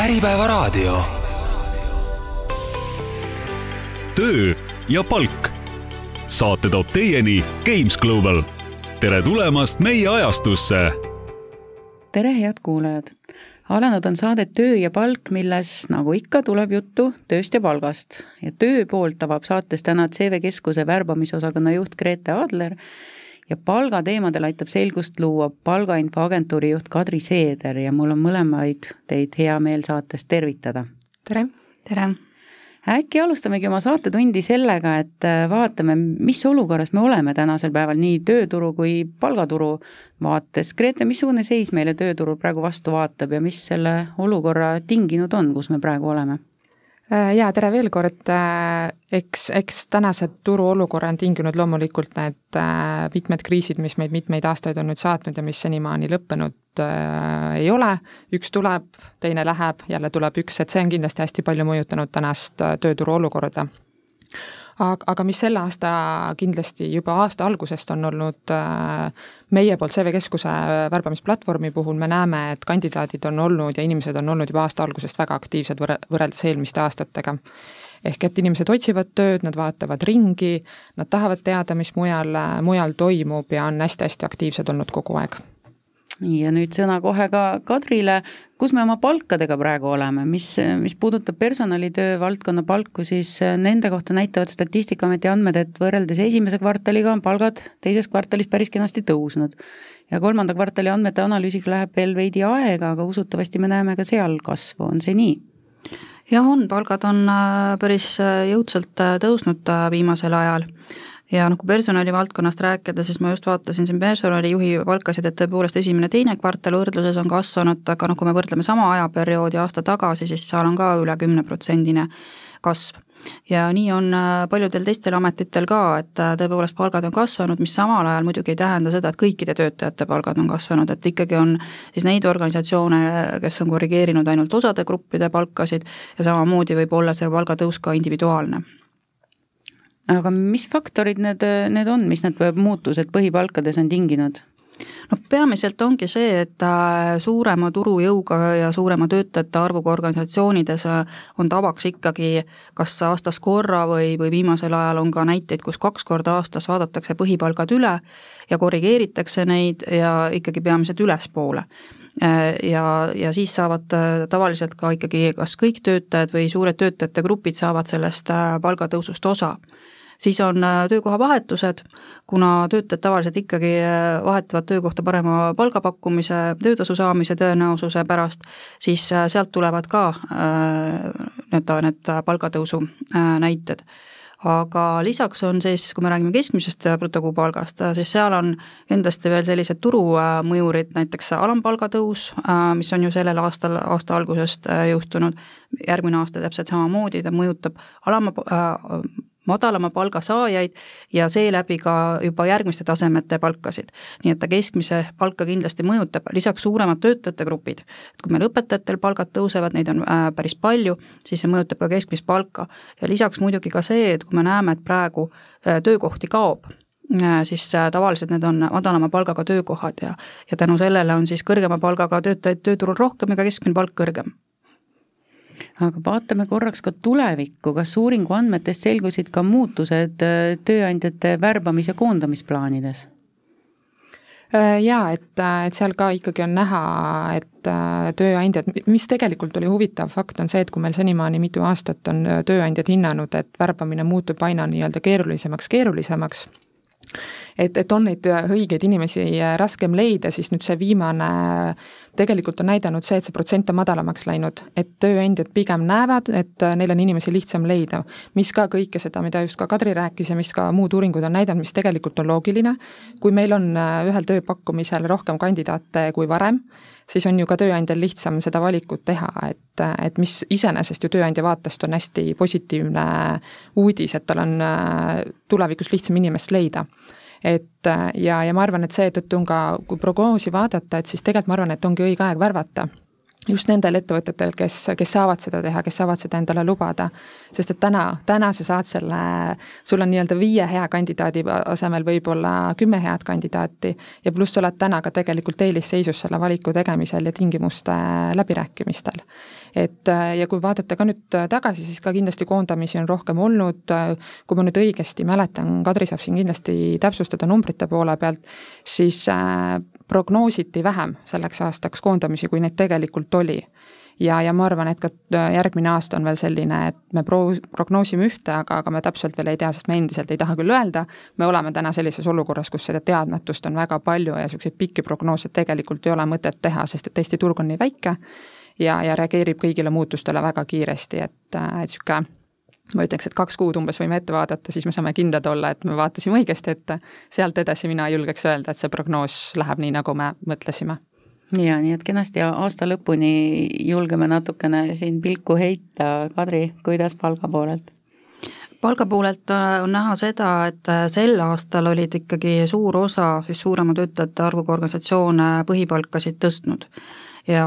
Äripäevaraadio. töö ja palk. saate toob teieni Games Global. tere tulemast meie ajastusse. tere, head kuulajad. alanud on saade Töö ja palk, milles nagu ikka tuleb juttu tööst ja palgast ja töö poolt avab saates täna CV Keskuse värbamisosakonna juht Grete Adler ja palgateemadel aitab selgust luua palgainfoagentuuri juht Kadri Seeder ja mul on mõlemaid teid hea meel saates tervitada. tere! tere! äkki alustamegi oma saatetundi sellega, et äh, vaatame, mis olukorras me oleme tänasel päeval nii tööturu kui palgaturu vaates. Grete, missugune seis meile tööturul praegu vastu vaatab ja mis selle olukorra tinginud on, kus me praegu oleme? Äh, jaa, tere veel kord, äh, eks, eks tänase turuolukorra on tinginud loomulikult need äh, mitmed kriisid, mis meid mitmeid aastaid on nüüd saatnud ja mis senimaani lõppenud äh, ei ole, üks tuleb, teine läheb, jälle tuleb üks, et see on kindlasti hästi palju mõjutanud tänast tööturu olukorda aga, aga mis selle aasta kindlasti juba aasta algusest on olnud äh, meie poolt CV Keskuse värbamisplatvormi puhul, me näeme, et kandidaadid on olnud ja inimesed on olnud juba aasta algusest väga aktiivsed võrre-, võrreldes eelmiste aastatega. ehk et inimesed otsivad tööd, nad vaatavad ringi, nad tahavad teada, mis mujal, mujal toimub ja on hästi-hästi aktiivsed olnud kogu aeg nii, ja nüüd sõna kohe ka Kadrile, kus me oma palkadega praegu oleme, mis, mis puudutab personalitöö valdkonna palku, siis nende kohta näitavad Statistikaameti andmed, et võrreldes esimese kvartaliga on palgad teises kvartalis päris kenasti tõusnud. ja kolmanda kvartali andmete analüüsiga läheb veel veidi aega, aga usutavasti me näeme ka seal kasvu, on see nii? jah, on, palgad on äh, päris äh, jõudsalt äh, tõusnud viimasel ajal ja noh, kui personalivaldkonnast rääkida, siis ma just vaatasin siin personalijuhi palkasid, et tõepoolest esimene-teine kvartal võrdluses on kasvanud, aga noh, kui me võrdleme sama ajaperioodi aasta tagasi, siis seal on ka üle kümneprotsendine kasv. ja nii on äh, paljudel teistel ametitel ka, et äh, tõepoolest palgad on kasvanud, mis samal ajal muidugi ei tähenda seda, et kõikide töötajate palgad on kasvanud, et ikkagi on siis neid organisatsioone, kes on korrigeerinud ainult osade gruppide palkasid ja samamoodi võib olla see palgatõus ka individuaalne aga mis faktorid need, need on, mis need muutused põhipalkades on tinginud? no peamiselt ongi see, et äh, suurema turujõuga ja suurema töötajate arvuga organisatsioonides äh, on tavaks ikkagi kas aastas korra või, või viimasel ajal on ka näiteid, kus kaks korda aastas vaadatakse põhipalgad üle ja korrigeeritakse neid ja ikkagi peamiselt ülespoole äh, ja, ja siis saavad tavaliselt ka ikkagi kas kõik töötajad või suured töötajate grupid saavad sellest palgatõusust osa siis on äh, töökohavahetused, kuna töötajad tavaliselt ikkagi äh, vahetavad töökohta parema palgapakkumise, töötasu saamise tõenäosuse pärast, siis äh, sealt tulevad ka nii-öelda need palgatõusu näited. Aga lisaks on siis, kui me räägime keskmisest brutokuupalgast, siis seal on kindlasti veel sellised turumõjurid, näiteks alampalga tõus, mis on ju sellel aastal, aasta algusest jõustunud, järgmine aasta täpselt samamoodi, ta mõjutab alama madalama palga saajaid ja seeläbi ka juba järgmiste tasemete palkasid. nii et ta keskmise palka kindlasti mõjutab, lisaks suuremad töötajate grupid, et kui meil õpetajatel palgad tõusevad, neid on äh, päris palju, siis see mõjutab ka keskmist palka. ja lisaks muidugi ka see, et kui me näeme, et praegu äh, töökohti kaob, äh, siis tavaliselt need on madalama palgaga töökohad ja, ja tänu sellele on siis kõrgema palgaga töötajaid tööturul rohkem ja ka keskmine palk kõrgem aga vaatame korraks ka tulevikku, kas uuringu andmetest selgusid ka muutused äh, tööandjate värbamis- ja koondamisplaanides? Äh, jaa, et, äh, et seal ka ikkagi on näha, et tööandjad, mis tegelikult oli huvitav fakt, on see, et kui meil senimaani mitu aastat on tööandjad hinnanud, et värbamine muutub aina nii-öelda keerulisemaks, keerulisemaks, et, et on neid õigeid inimesi raskem leida, siis nüüd see viimane tegelikult on näidanud see, et see protsent on madalamaks läinud, et tööandjad pigem näevad, et neil on inimesi lihtsam leida. mis ka kõike seda, mida just ka Kadri rääkis ja mis ka muud uuringud on näidanud, mis tegelikult on loogiline, kui meil on ühel tööpakkumisel rohkem kandidaate kui varem, siis on ju ka tööandjal lihtsam seda valikut teha, et, et mis iseenesest ju tööandja vaatest on hästi positiivne uudis, et tal on tulevikus lihtsam inimest leida et ja, ja ma arvan, et seetõttu on ka, kui prognoosi vaadata, et siis tegelikult ma arvan, et ongi õige aeg värvata just nendel ettevõtetel, kes, kes saavad seda teha, kes saavad seda endale lubada. sest et täna, täna sa saad selle, sul on nii-öelda viie hea kandidaadi asemel võib-olla kümme head kandidaati ja pluss sa oled täna ka tegelikult eelisseisus selle valiku tegemisel ja tingimuste läbirääkimistel. et ja kui vaadata ka nüüd tagasi, siis ka kindlasti koondamisi on rohkem olnud, kui ma nüüd õigesti mäletan, Kadri saab siin kindlasti täpsustada numbrite poole pealt, siis prognoositi vähem selleks aastaks koondamisi, kui neid tegelikult oli. ja, ja ma arvan, et ka äh, järgmine aasta on veel selline, et me pro-, prognoosime ühte, aga, aga me täpselt veel ei tea, sest me endiselt ei taha küll öelda, me oleme täna sellises olukorras, kus seda teadmatust on väga palju ja niisuguseid pikki prognoose tegelikult ei ole mõtet teha, sest et Eesti turg on nii väike ja, ja reageerib kõigile muutustele väga kiiresti, et, äh, et niisugune ma ütleks, et kaks kuud umbes võime ette vaadata, siis me saame kindlad olla, et me vaatasime õigesti ette. sealt edasi mina julgeks öelda, et see prognoos läheb nii, nagu me mõtlesime. ja nii, et kenasti aasta lõpuni julgeme natukene siin pilku heita. Kadri, kuidas palga poolelt? palga poolelt äh, on näha seda, et äh, sel aastal olid ikkagi suur osa siis suurema töötajate arvuga organisatsioone põhipalkasid tõstnud ja,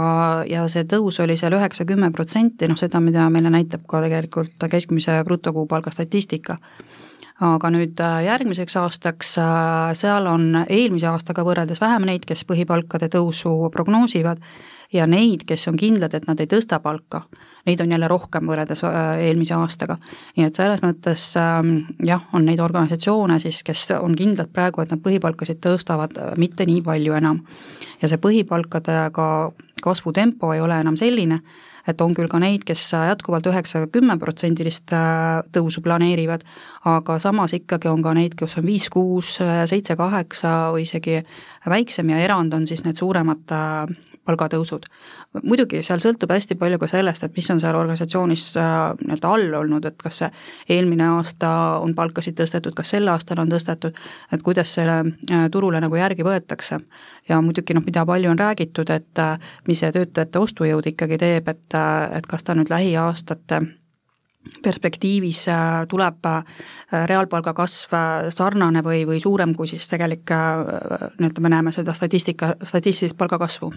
ja see tõus oli seal üheksa-kümme protsenti, noh seda, mida meile näitab ka tegelikult keskmise brutokuupalga statistika. Aga nüüd äh, järgmiseks aastaks, äh, seal on eelmise aastaga võrreldes vähem neid, kes põhipalkade tõusu prognoosivad ja neid, kes on kindlad, et nad ei tõsta palka, neid on jälle rohkem võrreldes äh, eelmise aastaga. nii et selles mõttes ähm, jah, on neid organisatsioone siis, kes on kindlad praegu, et nad põhipalkasid tõstavad mitte nii palju enam. ja see põhipalkadega kasvutempo ei ole enam selline, et on küll ka neid, kes jätkuvalt üheksa-kümneprotsendilist äh, tõusu planeerivad, aga samas ikkagi on ka neid, kes on viis, kuus, seitse, kaheksa või isegi väiksem ja erand on siis need suuremad palgatõusud. Muidugi seal sõltub hästi palju ka sellest, et mis on seal organisatsioonis äh, nii-öelda all olnud, et kas see eelmine aasta on palkasid tõstetud, kas sel aastal on tõstetud, et kuidas selle äh, turule nagu järgi võetakse. ja muidugi noh, mida palju on räägitud, et äh, mis see töötajate ostujõud ikkagi teeb, et, et kas ta nüüd lähiaastate perspektiivis tuleb reaalpalga kasv sarnane või, või suurem kui siis tegelik nii-öelda me näeme seda statistika, statistilist palgakasvu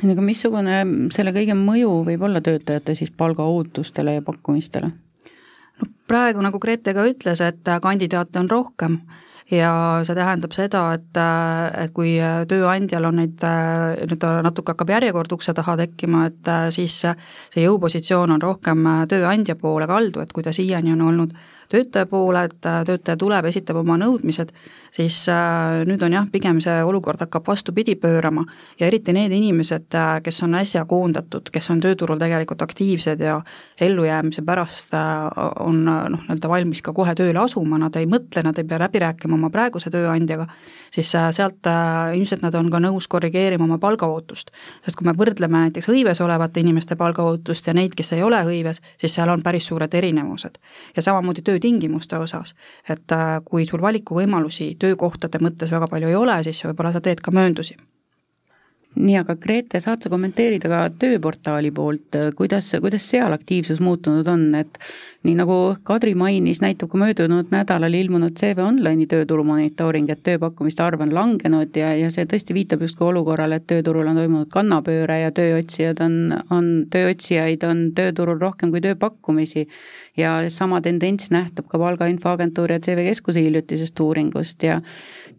aga missugune selle kõige mõju võib olla töötajate siis palgaootustele ja pakkumistele? no praegu, nagu Grete ka ütles, et kandidaate on rohkem ja see tähendab seda, et, et kui tööandjal on neid, nii-öelda natuke hakkab järjekord ukse taha tekkima, et siis see jõupositsioon on rohkem tööandja poole kaldu, et kui ta siiani on olnud töötaja poole, et äh, töötaja tuleb, esitab oma nõudmised, siis äh, nüüd on jah, pigem see olukord hakkab vastupidi pöörama ja eriti need inimesed, äh, kes on äsja koondatud, kes on tööturul tegelikult aktiivsed ja ellujäämise pärast on noh, nii-öelda valmis ka kohe tööle asuma, nad ei mõtle, nad ei pea läbi rääkima oma praeguse tööandjaga, siis sealt ilmselt nad on ka nõus korrigeerima oma palgaootust. sest kui me võrdleme näiteks hõives olevate inimeste palgaootust ja neid, kes ei ole hõives, siis seal on päris suured erinevused. ja samamoodi töö töötingimuste osas. et äh, kui sul valikuvõimalusi töökohtade mõttes väga palju ei ole, siis võib-olla sa teed ka mööndusi nii, aga Grete, saad sa kommenteerida ka tööportaali poolt, kuidas, kuidas seal aktiivsus muutunud on, et nii nagu Kadri mainis, näitab ka möödunud nädalal ilmunud CV Online'i tööturu monitooring, et tööpakkumiste arv on langenud ja, ja see tõesti viitab justkui olukorrale, et tööturul on toimunud kannapööre ja tööotsijad on, on, tööotsijaid on tööturul rohkem kui tööpakkumisi. ja sama tendents nähtub ka Palgainfoagentuuri ja CV Keskuse hiljutisest uuringust ja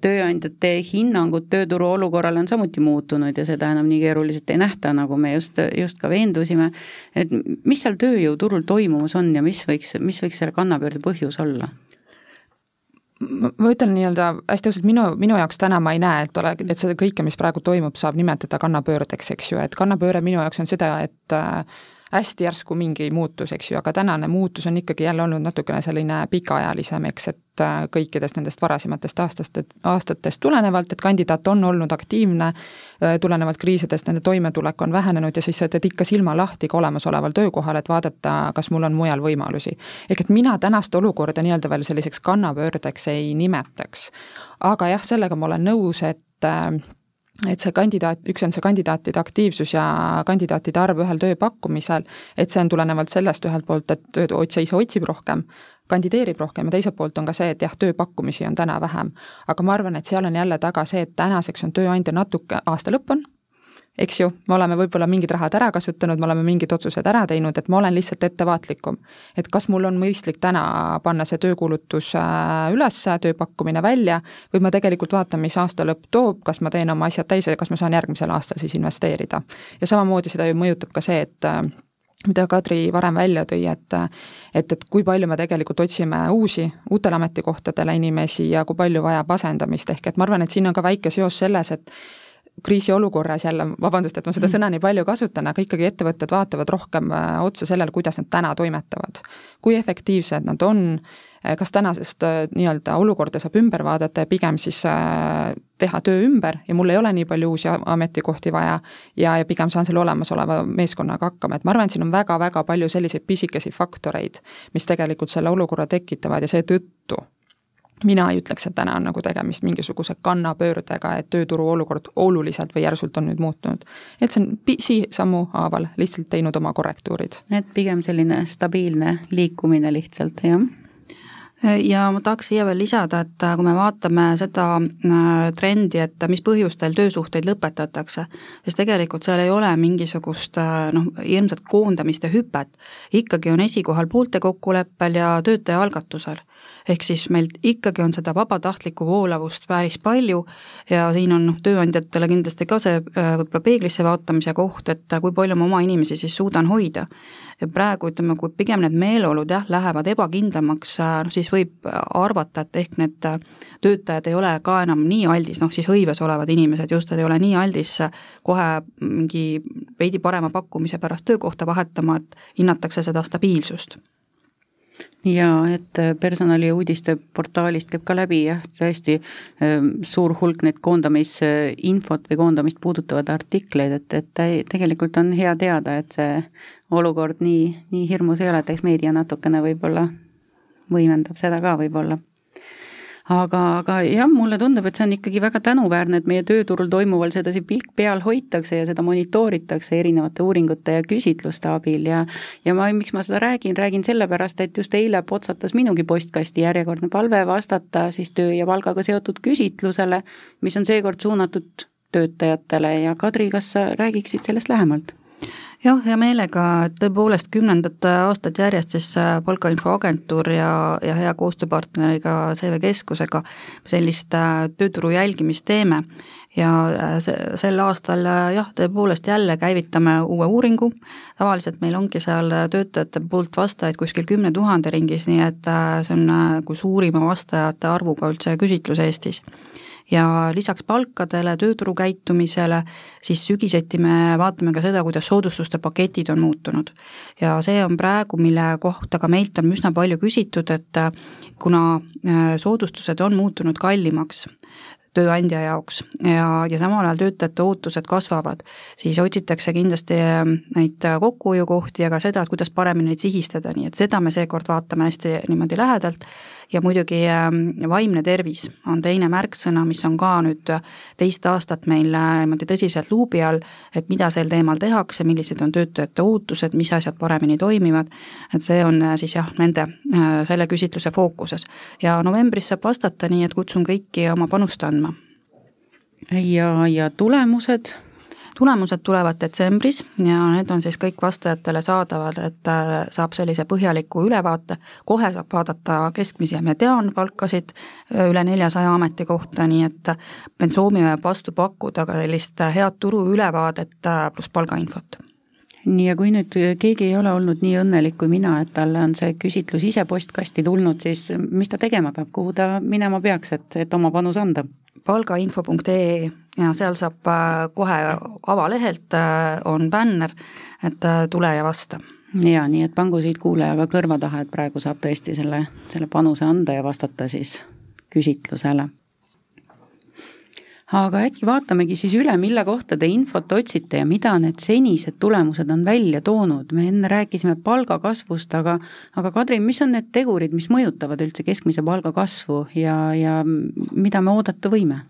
tööandjate hinnangud tööturu olukorrale on samuti muutunud ja seda enam nii keeruliselt ei nähta, nagu me just, just ka veendusime. et mis seal tööjõuturul toimumas on ja mis võiks, mis võiks selle kannapöörde põhjus olla? ma ütlen nii-öelda hästi ausalt, minu, minu jaoks täna ma ei näe, et ole, et seda kõike, mis praegu toimub, saab nimetada kannapöördeks, eks ju, et kannapööre minu jaoks on seda, et äh, hästi järsku mingi muutus, eks ju, aga tänane muutus on ikkagi jälle olnud natukene selline pikaajalisem, eks, et äh, kõikidest nendest varasematest aastast, aastatest tulenevalt, et kandidaat on olnud aktiivne, äh, tulenevalt kriisidest nende toimetulek on vähenenud ja siis sa teed ikka silma lahti ka olemasoleval töökohal, et vaadata, kas mul on mujal võimalusi. ehk et mina tänast olukorda nii-öelda veel selliseks kannapöördeks ei nimetaks. aga jah, sellega ma olen nõus, et äh, et see kandidaat, üks on see kandidaatide aktiivsus ja kandidaatide arv ühel tööpakkumisel, et see on tulenevalt sellest ühelt poolt, et tööotsija ise otsib rohkem, kandideerib rohkem ja teiselt poolt on ka see, et jah, tööpakkumisi on täna vähem. aga ma arvan, et seal on jälle taga see, et tänaseks on tööandja natuke, aasta lõpp on, eks ju, me oleme võib-olla mingid rahad ära kasutanud, me oleme mingid otsused ära teinud, et ma olen lihtsalt ettevaatlikum. et kas mul on mõistlik täna panna see töökuulutus äh, üles, tööpakkumine välja, või ma tegelikult vaatan, mis aasta lõpp toob, kas ma teen oma asjad täis ja kas ma saan järgmisel aastal siis investeerida. ja samamoodi seda ju mõjutab ka see, et äh, mida Kadri varem välja tõi, et et, et kui palju me tegelikult otsime uusi, uutele ametikohtadele inimesi ja kui palju vajab asendamist, ehk et ma arvan, et siin on ka väike seos selles, et kriisiolukorras jälle, vabandust, et ma seda mm. sõna nii palju kasutan, aga ikkagi ettevõtted vaatavad rohkem äh, otsa sellele, kuidas nad täna toimetavad. kui efektiivsed nad on, äh, kas tänasest äh, nii-öelda olukorda saab ümber vaadata ja pigem siis teha töö ümber ja mul ei ole nii palju uusi ametikohti vaja ja, ja pigem saan selle olemasoleva meeskonnaga hakkama, et ma arvan, et siin on väga-väga palju selliseid pisikesi faktoreid, mis tegelikult selle olukorra tekitavad ja seetõttu mina ei ütleks, et täna on nagu tegemist mingisuguse kannapöördega, et tööturu olukord oluliselt või järsult on nüüd muutunud. et see on pisisammu haaval lihtsalt teinud oma korrektuurid. et pigem selline stabiilne liikumine lihtsalt, jah ja ma tahaks siia veel lisada, et kui me vaatame seda äh, trendi, et mis põhjustel töösuhteid lõpetatakse, siis tegelikult seal ei ole mingisugust äh, noh, hirmsat koondamist ja hüpet. ikkagi on esikohal poolte kokkuleppel ja töötaja algatusel ehk siis meil ikkagi on seda vabatahtlikku voolavust päris palju ja siin on tööandjatele kindlasti ka see äh, võib-olla peeglisse vaatamise koht, et kui palju ma oma inimesi siis suudan hoida. ja praegu ütleme, kui pigem need meeleolud jah, lähevad ebakindlamaks, äh, noh siis võib arvata, et ehk need äh, töötajad ei ole ka enam nii aldis, noh siis hõives olevad inimesed just, et ei ole nii aldis kohe mingi veidi parema pakkumise pärast töökohta vahetama, et hinnatakse seda stabiilsust jaa, et äh, personaliuudiste portaalist käib ka läbi jah, tõesti ähm, suur hulk neid koondamisinfot või koondamist puudutavaid artikleid, et, et tegelikult on hea teada, et see olukord nii, nii hirmus ei ole, et eks meedia natukene võib-olla võimendab seda ka võib-olla aga, aga jah, mulle tundub, et see on ikkagi väga tänuväärne, et meie tööturul toimuval sedasi pilk peal hoitakse ja seda monitooritakse erinevate uuringute ja küsitluste abil. Ja ja ma, miks ma seda räägin, räägin sellepärast, et just eile potsatas minugi postkasti järjekordne palve vastata siis töö ja palgaga seotud küsitlusele, mis on seekord suunatud töötajatele. Ja Kadri, kas sa räägiksid sellest lähemalt? Jah, hea meelega, tõepoolest kümnendat aastat järjest siis äh, Palgainfoagentuur ja, ja hea koostööpartneriga CV Keskusega sellist äh, tööturu jälgimist teeme. ja äh, see, sel aastal jah, tõepoolest jälle käivitame uue uuringu, tavaliselt meil ongi seal töötajate poolt vastajaid kuskil kümne tuhande ringis, nii et see on nagu suurima vastajate arvuga üldse küsitlus Eestis ja lisaks palkadele, tööturu käitumisele, siis sügiseti me vaatame ka seda, kuidas soodustuste paketid on muutunud. ja see on praegu, mille kohta ka meilt on üsna palju küsitud, et kuna äh, soodustused on muutunud kallimaks, tööandja jaoks. Ja, ja samal ajal töötajate ootused kasvavad, siis otsitakse kindlasti äh, neid kokkuhoiukohti ja ka seda, et kuidas paremini neid sihistada, nii et seda me seekord vaatame hästi niimoodi lähedalt. Ja muidugi ähm, vaimne tervis on teine märksõna, mis on ka nüüd teist aastat meil äh, niimoodi tõsiselt luubi all, et mida sel teemal tehakse, millised on töötajate ootused, mis asjad paremini toimivad, et see on äh, siis jah, nende, äh, selle küsitluse fookuses. ja novembris saab vastata, nii et kutsun kõiki oma panust andma. Ja, ja tulemused? Tulemused tulevad detsembris ja need on siis kõik vastajatele saadavad, et äh, saab sellise põhjaliku ülevaate, kohe saab vaadata keskmisi ja mediaanpalkasid äh, üle neljasaja ametikohta, nii et me soovime vastu pakkuda ka sellist head turuülevaadet äh, pluss palgainfot. Nii, ja kui nüüd keegi ei ole olnud nii õnnelik kui mina, et talle on see küsitlus ise postkasti tulnud, siis mis ta tegema peab, kuhu ta minema peaks, et, et oma panus anda? palgainfo.ee ja seal saab äh, kohe avalehelt äh, on bänner, et äh, tule ja vasta. Jaa, nii et pangu siit kuulajaga kõrva taha, et praegu saab tõesti selle, selle panuse anda ja vastata siis küsitlusele aga äkki vaatamegi siis üle, mille kohta te infot otsite ja mida need senised tulemused on välja toonud, me enne rääkisime palgakasvust, aga aga Kadri, mis on need tegurid, mis mõjutavad üldse keskmise palga kasvu ja, ja mida me oodata võime?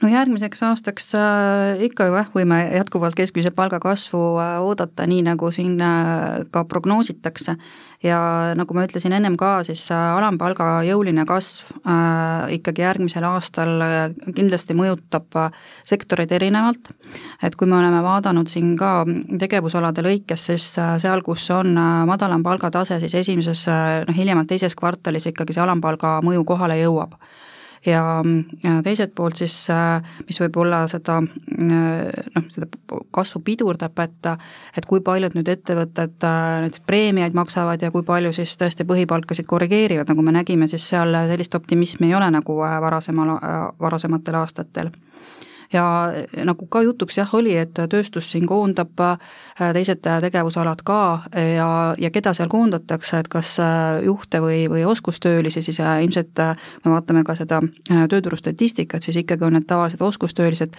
No järgmiseks aastaks äh, ikka jah, võime jätkuvalt keskmise palga kasvu äh, oodata, nii nagu siin äh, ka prognoositakse. ja nagu ma ütlesin ennem ka, siis alampalga jõuline kasv ikkagi järgmisel aastal kindlasti mõjutab sektoreid erinevalt. et kui me oleme vaadanud siin ka tegevusalade lõikes, siis seal, kus on madalam palgatase, siis esimeses, noh hiljemalt teises kvartalis ikkagi see alampalga mõju kohale jõuab ja, ja teiselt poolt siis, äh, mis võib-olla seda äh, noh, seda kasvu pidurdab, et et kui paljud nüüd ettevõtted äh, näiteks preemiaid maksavad ja kui palju siis tõesti põhipalkasid korrigeerivad, nagu me nägime, siis seal sellist optimismi ei ole nagu varasemal, varasematel aastatel ja nagu ka jutuks jah, oli, et tööstus siin koondab äh, teised tegevusalad ka ja, ja keda seal koondatakse, et kas juhte või, või oskustöölisi, siis ilmselt me vaatame ka seda tööturustatistikat, siis ikkagi on need tavalised oskustöölised.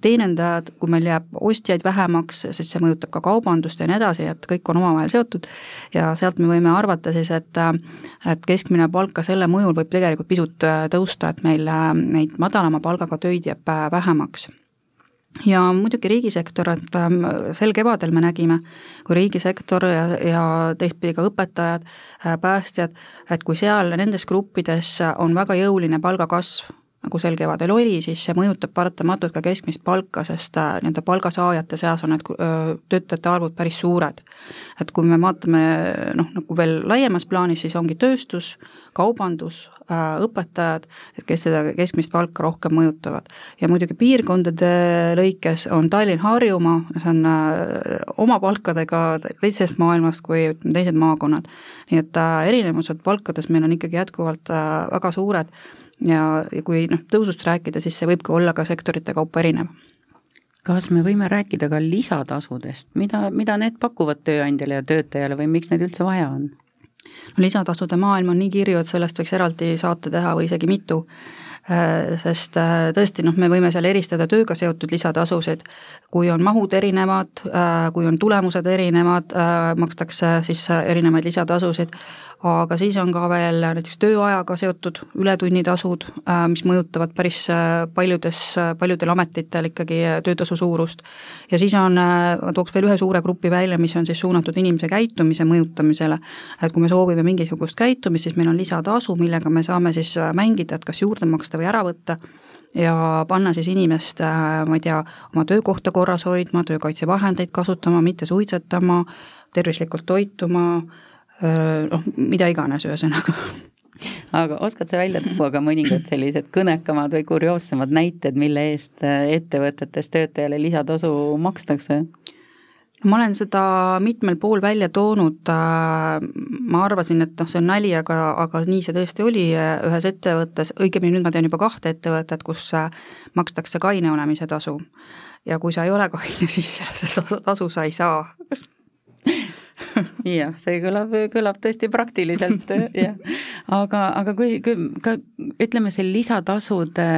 Teenindajad, kui meil jääb ostjaid vähemaks, siis see mõjutab ka kaubandust ja nii edasi, et kõik on omavahel seotud. Ja sealt me võime arvata siis, et et keskmine palk ka selle mõjul võib tegelikult pisut tõusta, et meil neid madalama palgaga töid jääb vähemaks paremaks ja muidugi riigisektor, et ähm, sel kevadel me nägime, kui riigisektor ja, ja teistpidi ka õpetajad, äh, päästjad, et kui seal nendes gruppides on väga jõuline palgakasv, nagu sel kevadel oli, siis see mõjutab paratamatult ka keskmist palka, sest äh, nii-öelda palgasaajate seas on need töötajate arvud päris suured. et kui me vaatame noh, nagu veel laiemas plaanis, siis ongi tööstus, kaubandus, äh, õpetajad, et kes seda keskmist palka rohkem mõjutavad. ja muidugi piirkondade lõikes on Tallinn-Harjumaa, see on äh, oma palkadega teisest maailmast kui teised maakonnad. nii et erinevused palkades meil on ikkagi jätkuvalt väga suured ja, ja kui noh, tõusust rääkida, siis see võib ka olla ka sektorite kaupa erinev. Kas me võime rääkida ka lisatasudest, mida, mida need pakuvad tööandjale ja töötajale või miks neid üldse vaja on? no lisatasude maailm on nii kirju, et sellest võiks eraldi saate teha või isegi mitu äh, sest äh, tõesti noh, me võime seal eristada tööga seotud lisatasusid, kui on mahud erinevad, äh, kui on tulemused erinevad, makstakse siis erinevaid lisatasusid, aga siis on ka veel näiteks tööajaga seotud ületunnitasud, äh, mis mõjutavad päris äh, paljudes, äh, paljudel ametitel ikkagi töötasu suurust. ja siis on, ma tooks veel ühe suure grupi välja, mis on siis suunatud inimese käitumise mõjutamisele, et kui me soovime mingisugust käitumist, siis meil on lisatasu, millega me saame siis mängida, et kas juurde maksta või ära võtta ja panna siis inimest, ma ei tea, oma töökohta korras hoidma, töökaitsevahendeid kasutama, mitte suitsetama, tervislikult toituma, noh, mida iganes, ühesõnaga aga oskad sa välja tuua ka mõningad sellised kõnekamad või kurioossemad näited, mille eest ettevõtetes töötajale lisatasu makstakse? ma olen seda mitmel pool välja toonud, ma arvasin, et noh, see on nali, aga, aga nii see tõesti oli ühes ettevõttes, õigemini nüüd ma tean juba kahte ettevõtet, kus makstakse kaine olemise tasu. ja kui sa ei ole kaine, siis seda tasu sa ei saa jah, see kõlab, kõlab tõesti praktiliselt jah. aga, aga kui, kui ka ütleme, see lisatasude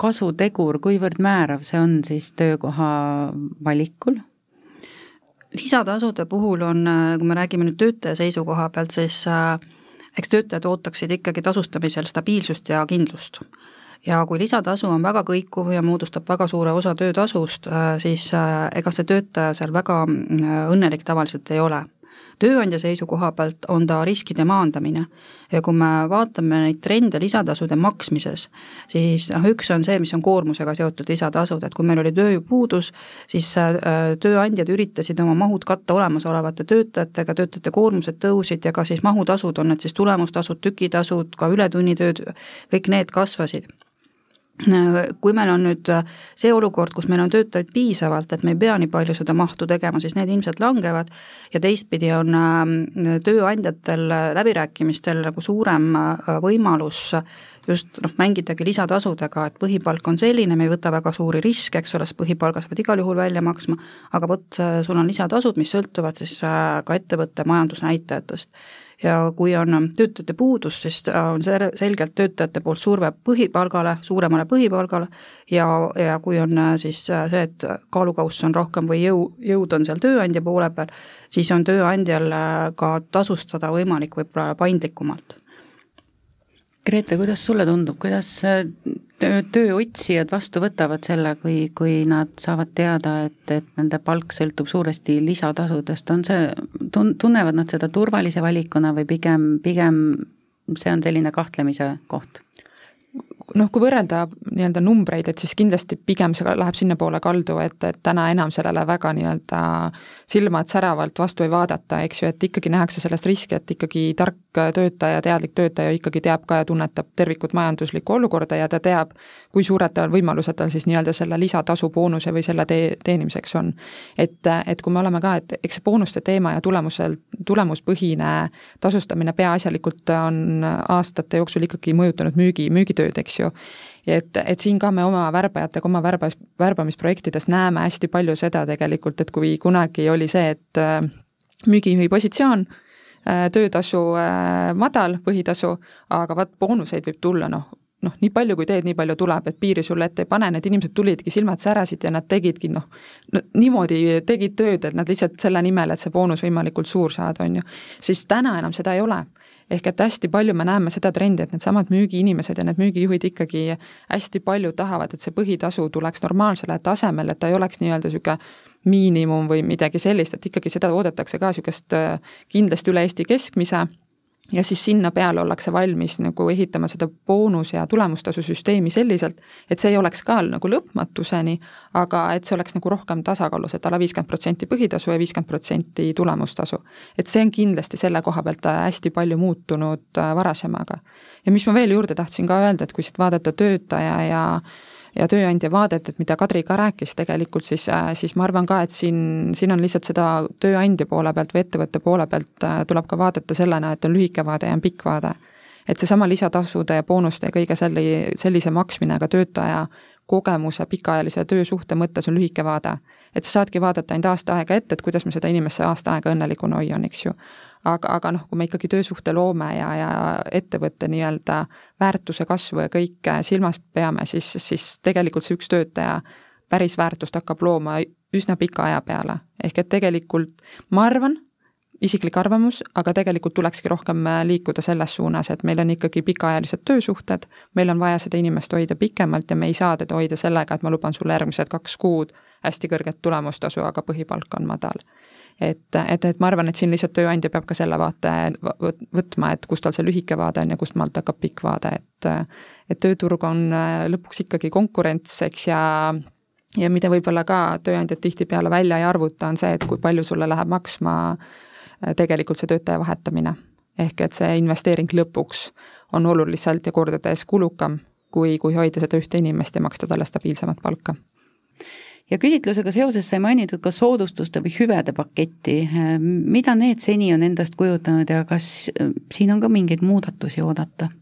kasutegur, kuivõrd määrav see on siis töökoha valikul? lisatasude puhul on, kui me räägime nüüd töötaja seisukoha pealt, siis äh, eks töötajad ootaksid ikkagi tasustamisel stabiilsust ja kindlust ja kui lisatasu on väga kõikuv ja moodustab väga suure osa töötasust, äh, siis äh, ega see töötaja seal väga õnnelik tavaliselt ei ole tööandja seisukoha pealt on ta riskide maandamine. ja kui me vaatame neid trende lisatasude maksmises, siis noh, üks on see, mis on koormusega seotud lisatasud, et kui meil oli tööjõupuudus, siis äh, tööandjad üritasid oma mahud katta olemasolevate töötajatega, töötajate koormused tõusid ja ka siis mahutasud, on need siis tulemustasud, tükitasud, ka ületunnitööd, kõik need kasvasid kui meil on nüüd äh, see olukord, kus meil on töötajaid piisavalt, et me ei pea nii palju seda mahtu tegema, siis need ilmselt langevad. Ja teistpidi on ähm, tööandjatel läbirääkimistel nagu suurem äh, võimalus just noh, mängidagi lisatasudega, et põhipalk on selline, me ei võta väga suuri riske, eks ole, sest põhipalga sa pead igal juhul välja maksma, aga vot, sul on lisatasud, mis sõltuvad siis äh, ka ettevõtte majandusnäitajatest ja kui on töötajate puudus, siis on see selgelt töötajate poolt surve põhipalgale, suuremale põhipalgale. Ja, ja kui on äh, siis äh, see, et kaalukauss on rohkem või jõu, jõud on seal tööandja poole peal, siis on tööandjal äh, ka tasustada võimalik võib-olla paindlikumalt Grete, kuidas sulle tundub, kuidas töö, tööotsijad vastu võtavad selle, kui, kui nad saavad teada, et, et nende palk sõltub suuresti lisatasudest, on see, tun-, tunnevad nad seda turvalise valikuna või pigem, pigem see on selline kahtlemise koht? Noh, kui võrrelda nii-öelda numbreid, et siis kindlasti pigem see läheb sinnapoole kaldu, et, et täna enam sellele väga nii-öelda silmad säravalt vastu ei vaadata, eks ju, et ikkagi nähakse sellest riski, et ikkagi tark töötaja, teadlik töötaja ikkagi teab ka ja tunnetab tervikut majanduslikku olukorda ja ta teab, kui suured tal võimalused tal siis nii-öelda selle lisatasu boonuse või selle tee, teenimiseks on. et, et kui me oleme ka, et eks see boonuste teema ja tulemusel, tulemuspõhine tasustamine peaasjalikult on aastate jooksul ikkagi mõjutanud müügi, müügitööd, eks ju. Et, et siin ka me oma värbajatega, oma värbas, värbamisprojektides näeme hästi palju seda tegelikult, et kui kunagi oli see, et äh, müügijuhi positsioon, äh, töötasu äh, madal, põhitasu, aga vaat boonuseid võib tulla noh, noh, nii palju kui teed, nii palju tuleb, et piiri sulle ette ei pane, need inimesed tulidki, silmad särasid ja nad tegidki noh, no niimoodi tegid tööd, et nad lihtsalt selle nimel, et see boonus võimalikult suur saada, on ju. siis täna enam seda ei ole ehk et hästi palju me näeme seda trendi, et needsamad müügiinimesed ja need müügijuhid ikkagi hästi palju tahavad, et see põhitasu tuleks normaalsele tasemele, et ta ei oleks nii-öelda niisugune miinimum või midagi sellist, et ikkagi seda oodatakse ka niisugust äh, kindlasti üle Eesti keskmise ja siis sinna peale ollakse valmis nagu ehitama seda boonus- ja tulemustasu süsteemi selliselt, et see ei oleks ka nagu lõpmatuseni, aga et see oleks nagu rohkem tasakaalus, et alla viiskümmend protsenti põhitasu ja viiskümmend protsenti tulemustasu. et see on kindlasti selle koha pealt hästi palju muutunud äh, varasemaga. ja mis ma veel juurde tahtsin ka öelda, et kui siit vaadata töötaja ja ja tööandja vaadet, et mida Kadri ka rääkis tegelikult, siis, äh, siis ma arvan ka, et siin, siin on lihtsalt seda tööandja poole pealt või ettevõtte poole pealt äh, tuleb ka vaadata sellena, et on lühike vaade ja on pikk vaade. et seesama lisatasude ja boonuste ja kõige selli, sellise maksmine ka töötaja kogemuse pikaajalise töösuhte mõttes on lühike vaade. et sa saadki vaadata ainult aasta aega ette, et kuidas ma seda inimest see aasta aega õnnelikuna hoian, eks ju aga, aga noh, kui me ikkagi töösuhte loome ja, ja ettevõtte nii-öelda väärtuse kasvu ja kõike silmas peame, siis, siis tegelikult see üks töötaja päris väärtust hakkab looma üsna pika aja peale. ehk et tegelikult ma arvan, isiklik arvamus, aga tegelikult tulekski rohkem liikuda selles suunas, et meil on ikkagi pikaajalised töösuhted, meil on vaja seda inimest hoida pikemalt ja me ei saa teda hoida sellega, et ma luban sulle järgmised kaks kuud hästi kõrget tulemustasu, aga põhipalk on madal et, et, et ma arvan, et siin lihtsalt tööandja peab ka selle vaate võtma, et kus tal see lühike vaade on ja kust maalt hakkab pikk vaade, et et tööturg on äh, lõpuks ikkagi konkurents, eks, ja ja mida võib-olla ka tööandjad tihtipeale välja ei arvuta, on see, et kui palju sulle läheb maksma äh, tegelikult see töötaja vahetamine. ehk et see investeering lõpuks on oluliselt ja kordades kulukam, kui, kui hoida seda ühte inimest ja maksta talle stabiilsemat palka ja küsitlusega seoses sai mainitud ka soodustuste või hüvede paketti, mida need seni on endast kujutanud ja kas äh, siin on ka mingeid muudatusi oodata?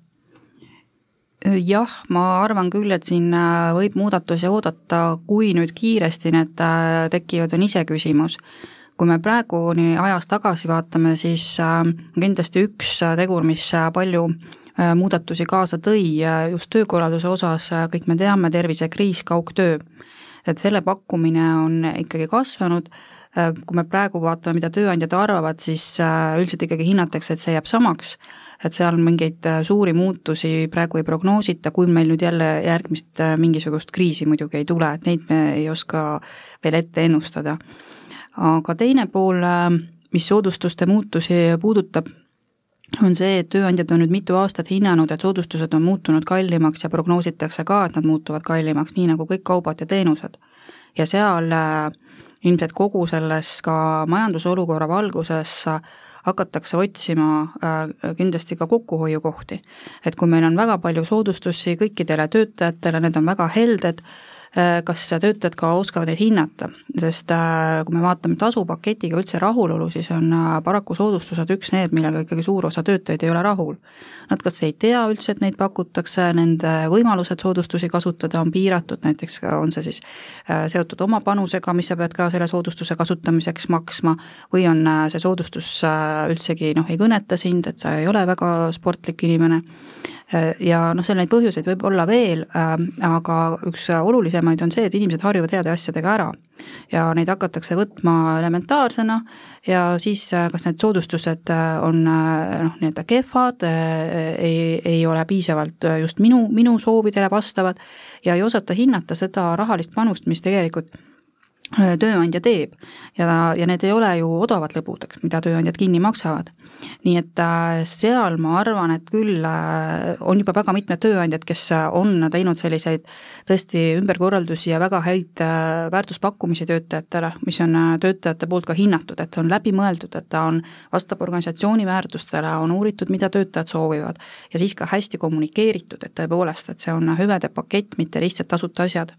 jah, ma arvan küll, et siin äh, võib muudatusi oodata, kui nüüd kiiresti need äh, tekivad, on iseküsimus. kui me praegu nii ajas tagasi vaatame, siis kindlasti üks tegur, mis palju muudatusi kaasa tõi just töökorralduse osas, kõik me teame, tervisekriis, kaugtöö et selle pakkumine on ikkagi kasvanud, äh, kui me praegu vaatame, mida tööandjad arvavad, siis äh, üldiselt ikkagi hinnatakse, et see jääb samaks, et seal mingeid äh, suuri muutusi praegu ei prognoosita, kui meil nüüd jälle järgmist mingisugust kriisi muidugi ei tule, et neid me ei oska veel ette ennustada. aga teine pool, mis soodustuste muutusi puudutab, on see, et tööandjad on nüüd mitu aastat hinnanud, et soodustused on muutunud kallimaks ja prognoositakse ka, et nad muutuvad kallimaks, nii nagu kõik kaubad ja teenused. ja seal äh, ilmselt kogu selles ka majandusolukorra valguses hakatakse otsima äh, kindlasti ka kokkuhoiukohti. et kui meil on väga palju soodustusi kõikidele töötajatele, need on väga helded, kas töötajad ka oskavad neid hinnata, sest äh, kui me vaatame tasupaketiga üldse rahulolu, siis on äh, paraku soodustused üks need, millega ikkagi suur osa töötajaid ei ole rahul. Nad kas ei tea üldse, et neid pakutakse, nende võimalused soodustusi kasutada on piiratud, näiteks on see siis seotud oma panusega, mis sa pead ka selle soodustuse kasutamiseks maksma, või on see soodustus üldsegi noh, ei kõneta sind, et sa ei ole väga sportlik inimene ja noh, seal neid põhjuseid võib olla veel, aga üks olulisemaid on see, et inimesed harjuvad heade asjadega ära. Ja neid hakatakse võtma elementaarsena ja siis kas need soodustused on noh, nii-öelda kehvad, ei, ei ole piisavalt just minu, minu soovidele vastavad ja ei osata hinnata seda rahalist panust, mis tegelikult Äh, tööandja teeb ja, ja need ei ole ju odavad lõbud, eks, mida tööandjad kinni maksavad. nii et äh, seal ma arvan, et küll äh, on juba väga mitmed tööandjad, kes on teinud selliseid tõesti ümberkorraldusi ja väga häid väärtuspakkumisi töötajatele, mis on töötajate poolt ka hinnatud, et on läbimõeldud, et ta on, vastab organisatsiooni väärtustele, on uuritud, mida töötajad soovivad ja siis ka hästi kommunikeeritud, et tõepoolest, et see on hüvede pakett, mitte lihtsalt tasuta asjad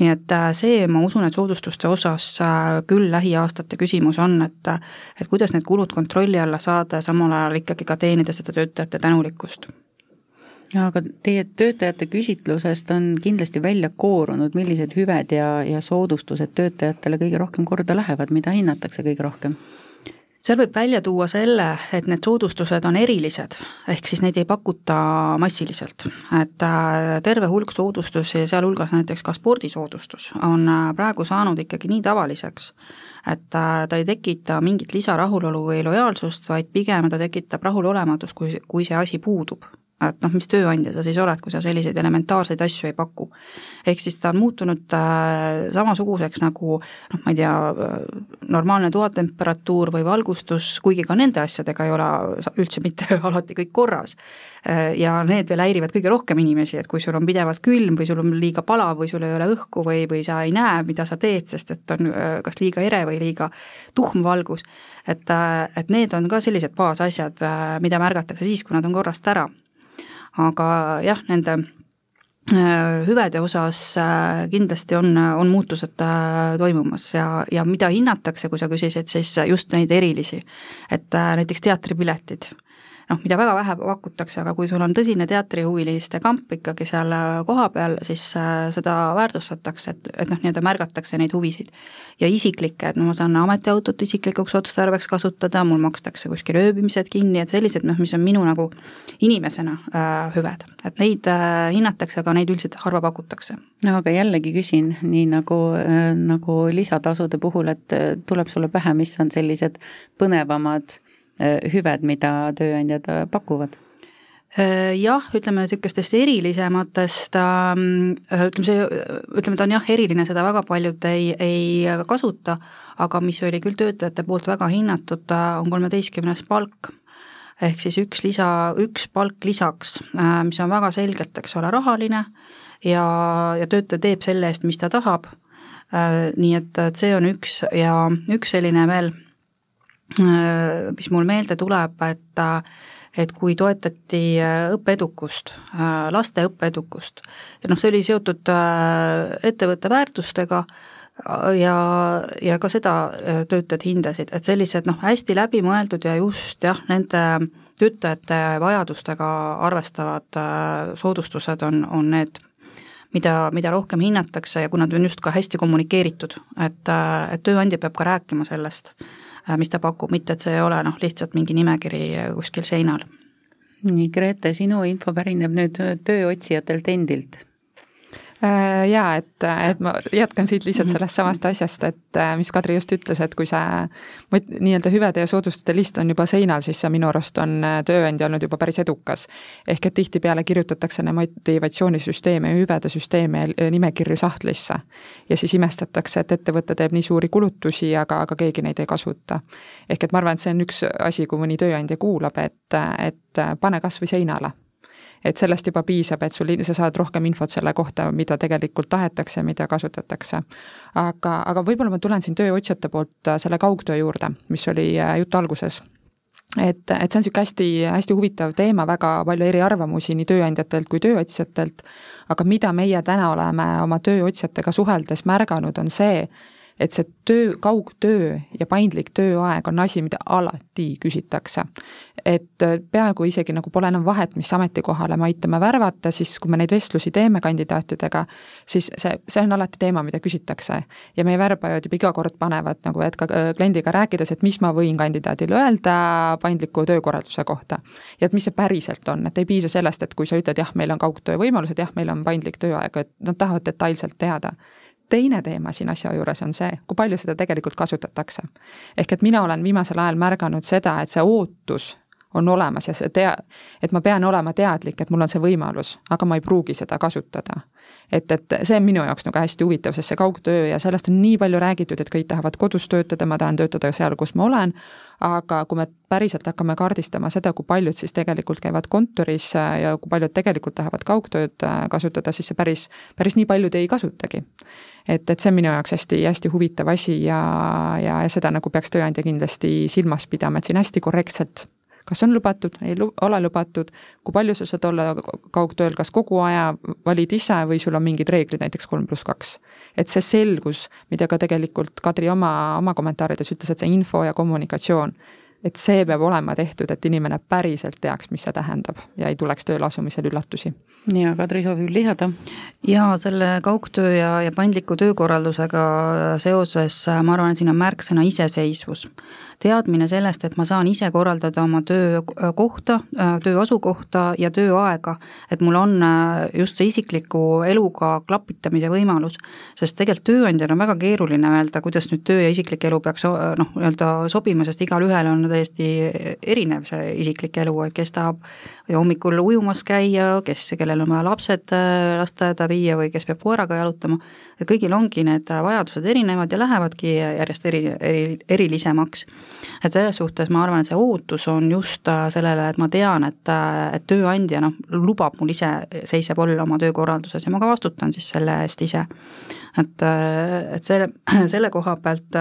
nii et äh, see, ma usun, et soodustuste osas äh, küll lähiaastate küsimus on, et et kuidas need kulud kontrolli alla saada ja samal ajal ikkagi ka teenida seda töötajate tänulikkust aga teie töötajate küsitlusest on kindlasti välja koorunud, millised hüved ja, ja soodustused töötajatele kõige rohkem korda lähevad, mida hinnatakse kõige rohkem? Seal võib välja tuua selle, et need soodustused on erilised, ehk siis neid ei pakuta massiliselt. et äh, terve hulk soodustusi, sealhulgas näiteks ka spordisoodustus, on äh, praegu saanud ikkagi nii tavaliseks, et äh, ta ei tekita mingit lisarahulolu või lojaalsust, vaid pigem ta tekitab rahulolematust, kui, kui see asi puudub et noh, mis tööandja sa siis oled, kui sa selliseid elementaarseid asju ei paku. ehk siis ta on muutunud äh, samasuguseks nagu noh, ma ei tea, normaalne toatemperatuur või valgustus, kuigi ka nende asjadega ei ole üldse mitte alati kõik korras. Äh, ja need veel häirivad kõige rohkem inimesi, et kui sul on pidevalt külm või sul on liiga palav või sul ei ole õhku või, või sa ei näe, mida sa teed, sest et on äh, kas liiga ere või liiga tuhm valgus, et, et need on ka sellised baasasjad, mida märgatakse siis, kui nad on korrast ära aga jah, nende äh, hüvede osas äh, kindlasti on, on muutused äh, toimumas ja, ja mida hinnatakse, kui sa küsisid, siis just neid erilisi. et näiteks teatripiletid noh, mida väga vähe pakutakse, aga kui sul on tõsine teatrihuviliste kamp ikkagi seal äh, kohapeal, siis äh, seda väärtustatakse, et, et noh, nii-öelda märgatakse neid huvisid. ja isiklikke, et no ma saan ametiautot isiklikuks otstarbeks kasutada, mul makstakse kuskil ööbimised kinni, et sellised noh, mis on minu nagu inimesena äh, hüved, et neid äh, hinnatakse, aga neid üldiselt harva pakutakse. no aga jällegi küsin, nii nagu äh,, nagu lisatasude puhul, et äh, tuleb sulle pähe, mis on sellised põnevamad Äh, hüved, mida tööandjad äh, pakuvad? Äh, jah, ütleme niisugustest erilisematest, ähm, ütleme see, ütleme ta on jah, eriline, seda väga paljud ei, ei kasuta, aga mis oli küll töötajate poolt väga hinnatud, on kolmeteistkümnes palk ehk siis üks lisa, üks palk lisaks, mis on väga selgelt, eks ole, rahaline ja, ja töötaja teeb selle eest, mis ta tahab. nii et, et see on üks ja üks selline veel Äh, mis mul meelde tuleb, et et kui toetati äh, õppeedukust, äh, laste õppeedukust, ja noh, see oli seotud ettevõtte väärtustega ja, ja ka seda töötajad hindasid, et sellised noh, hästi läbimõeldud ja just jah, nende töötajate vajadustega arvestavad soodustused on, on need, mida, mida rohkem hinnatakse ja kuna nad on just ka hästi kommunikeeritud, et, et tööandja peab ka rääkima sellest. Äh, mis ta pakub, mitte et see ei ole noh, lihtsalt mingi nimekiri kuskil seinal. nii, Grete, sinu info pärineb nüüd tööotsijatelt endilt Äh, jaa, et, et ma jätkan siit lihtsalt mhm. sellest samast asjast, et äh, mis Kadri just ütles, et kui see nii-öelda hüvede ja soodustuste list on juba seinal, siis see minu arust on äh, tööandja olnud juba päris edukas. ehk et tihtipeale kirjutatakse neid motivatsioonisüsteeme ja hüvede süsteeme nimekirju sahtlisse. ja siis imestatakse, et ettevõte teeb nii suuri kulutusi, aga, aga keegi neid ei kasuta. ehk et ma arvan, et see on üks asi, kui mõni tööandja kuulab, et, et pane kas või seinale et sellest juba piisab, et sul, sa saad rohkem infot selle kohta, mida tegelikult tahetakse, mida kasutatakse. aga, aga võib-olla ma tulen siin tööotsijate poolt äh, selle kaugtöö juurde, mis oli äh, jutu alguses et, et see on niisugune hästi, hästi huvitav teema, väga palju eriarvamusi nii tööandjatelt kui tööotsijatelt, aga mida meie täna oleme oma tööotsijatega suheldes märganud, on see, et see töö, kaugtöö ja paindlik tööaeg on asi, mida alati küsitakse. Et äh, peaaegu isegi nagu pole enam vahet, mis ametikohale me aitame värvata, siis kui me neid vestlusi teeme kandidaatidega, siis see, see on alati teema, mida küsitakse. ja meie värbajad juba iga kord panevad nagu, et ka äh, kliendiga rääkides, et mis ma võin kandidaadile öelda paindliku töökorralduse kohta. ja et mis see päriselt on, et ei piisa sellest, et kui sa ütled jah, meil on kaugtöö võimalused, jah, meil on paindlik tööaeg, et nad tahavad detailselt teada teine teema siin asja juures on see, kui palju seda tegelikult kasutatakse. ehk et mina olen viimasel ajal märganud seda, et see ootus on olemas ja see tea-, et ma pean olema teadlik, et mul on see võimalus, aga ma ei pruugi seda kasutada. et, et see on minu jaoks nagu hästi huvitav, sest see kaugtöö ja sellest on nii palju räägitud, et kõik tahavad kodus töötada, ma tahan töötada seal, kus ma olen, aga kui me päriselt hakkame kaardistama seda, kui paljud siis tegelikult käivad kontoris ja kui paljud tegelikult tahavad kaugtööd kasutada, siis see päris, päris nii paljud ei kasutagi et, et see on minu jaoks hästi-hästi huvitav asi ja, ja, ja seda nagu peaks tööandja kindlasti silmas pidama, et siin hästi korrektselt kas on lubatud, ei lu-, ole lubatud, kui palju sa saad olla kaugtööl, kas kogu aja valid ise või sul on mingid reeglid, näiteks kolm pluss kaks. et see selgus, mida ka tegelikult Kadri oma, oma kommentaarides ütles, et see info ja kommunikatsioon, et see peab olema tehtud, et inimene päriselt teaks, mis see tähendab ja ei tuleks tööle asumisel üllatusi. Ja Kadri soovib lisada? jaa, selle kaugtöö ja, ja paindliku töökorraldusega seoses ma arvan, et siin on märksõna iseseisvus teadmine sellest, et ma saan ise korraldada oma töökohta, töö asukohta ja tööaega, et mul on äh, just see isikliku eluga klapitamise võimalus, sest tegelikult tööandjal on väga keeruline öelda, kuidas nüüd töö ja isiklik elu peaks noh, nii-öelda sobima, sest igalühel on täiesti erinev see isiklik elu, et kes tahab hommikul ujumas käia, kes, kellel on vaja lapsed äh, lasteaeda viia või kes peab koeraga jalutama, kõigil ongi need vajadused erinevad ja lähevadki järjest eri, eri, erilisemaks et selles suhtes ma arvan, et see ootus on just äh, sellele, et ma tean, et, äh, et tööandja noh, lubab mul iseseissev olla oma töökorralduses ja ma ka vastutan siis selle eest ise. et, äh, et selle, selle koha pealt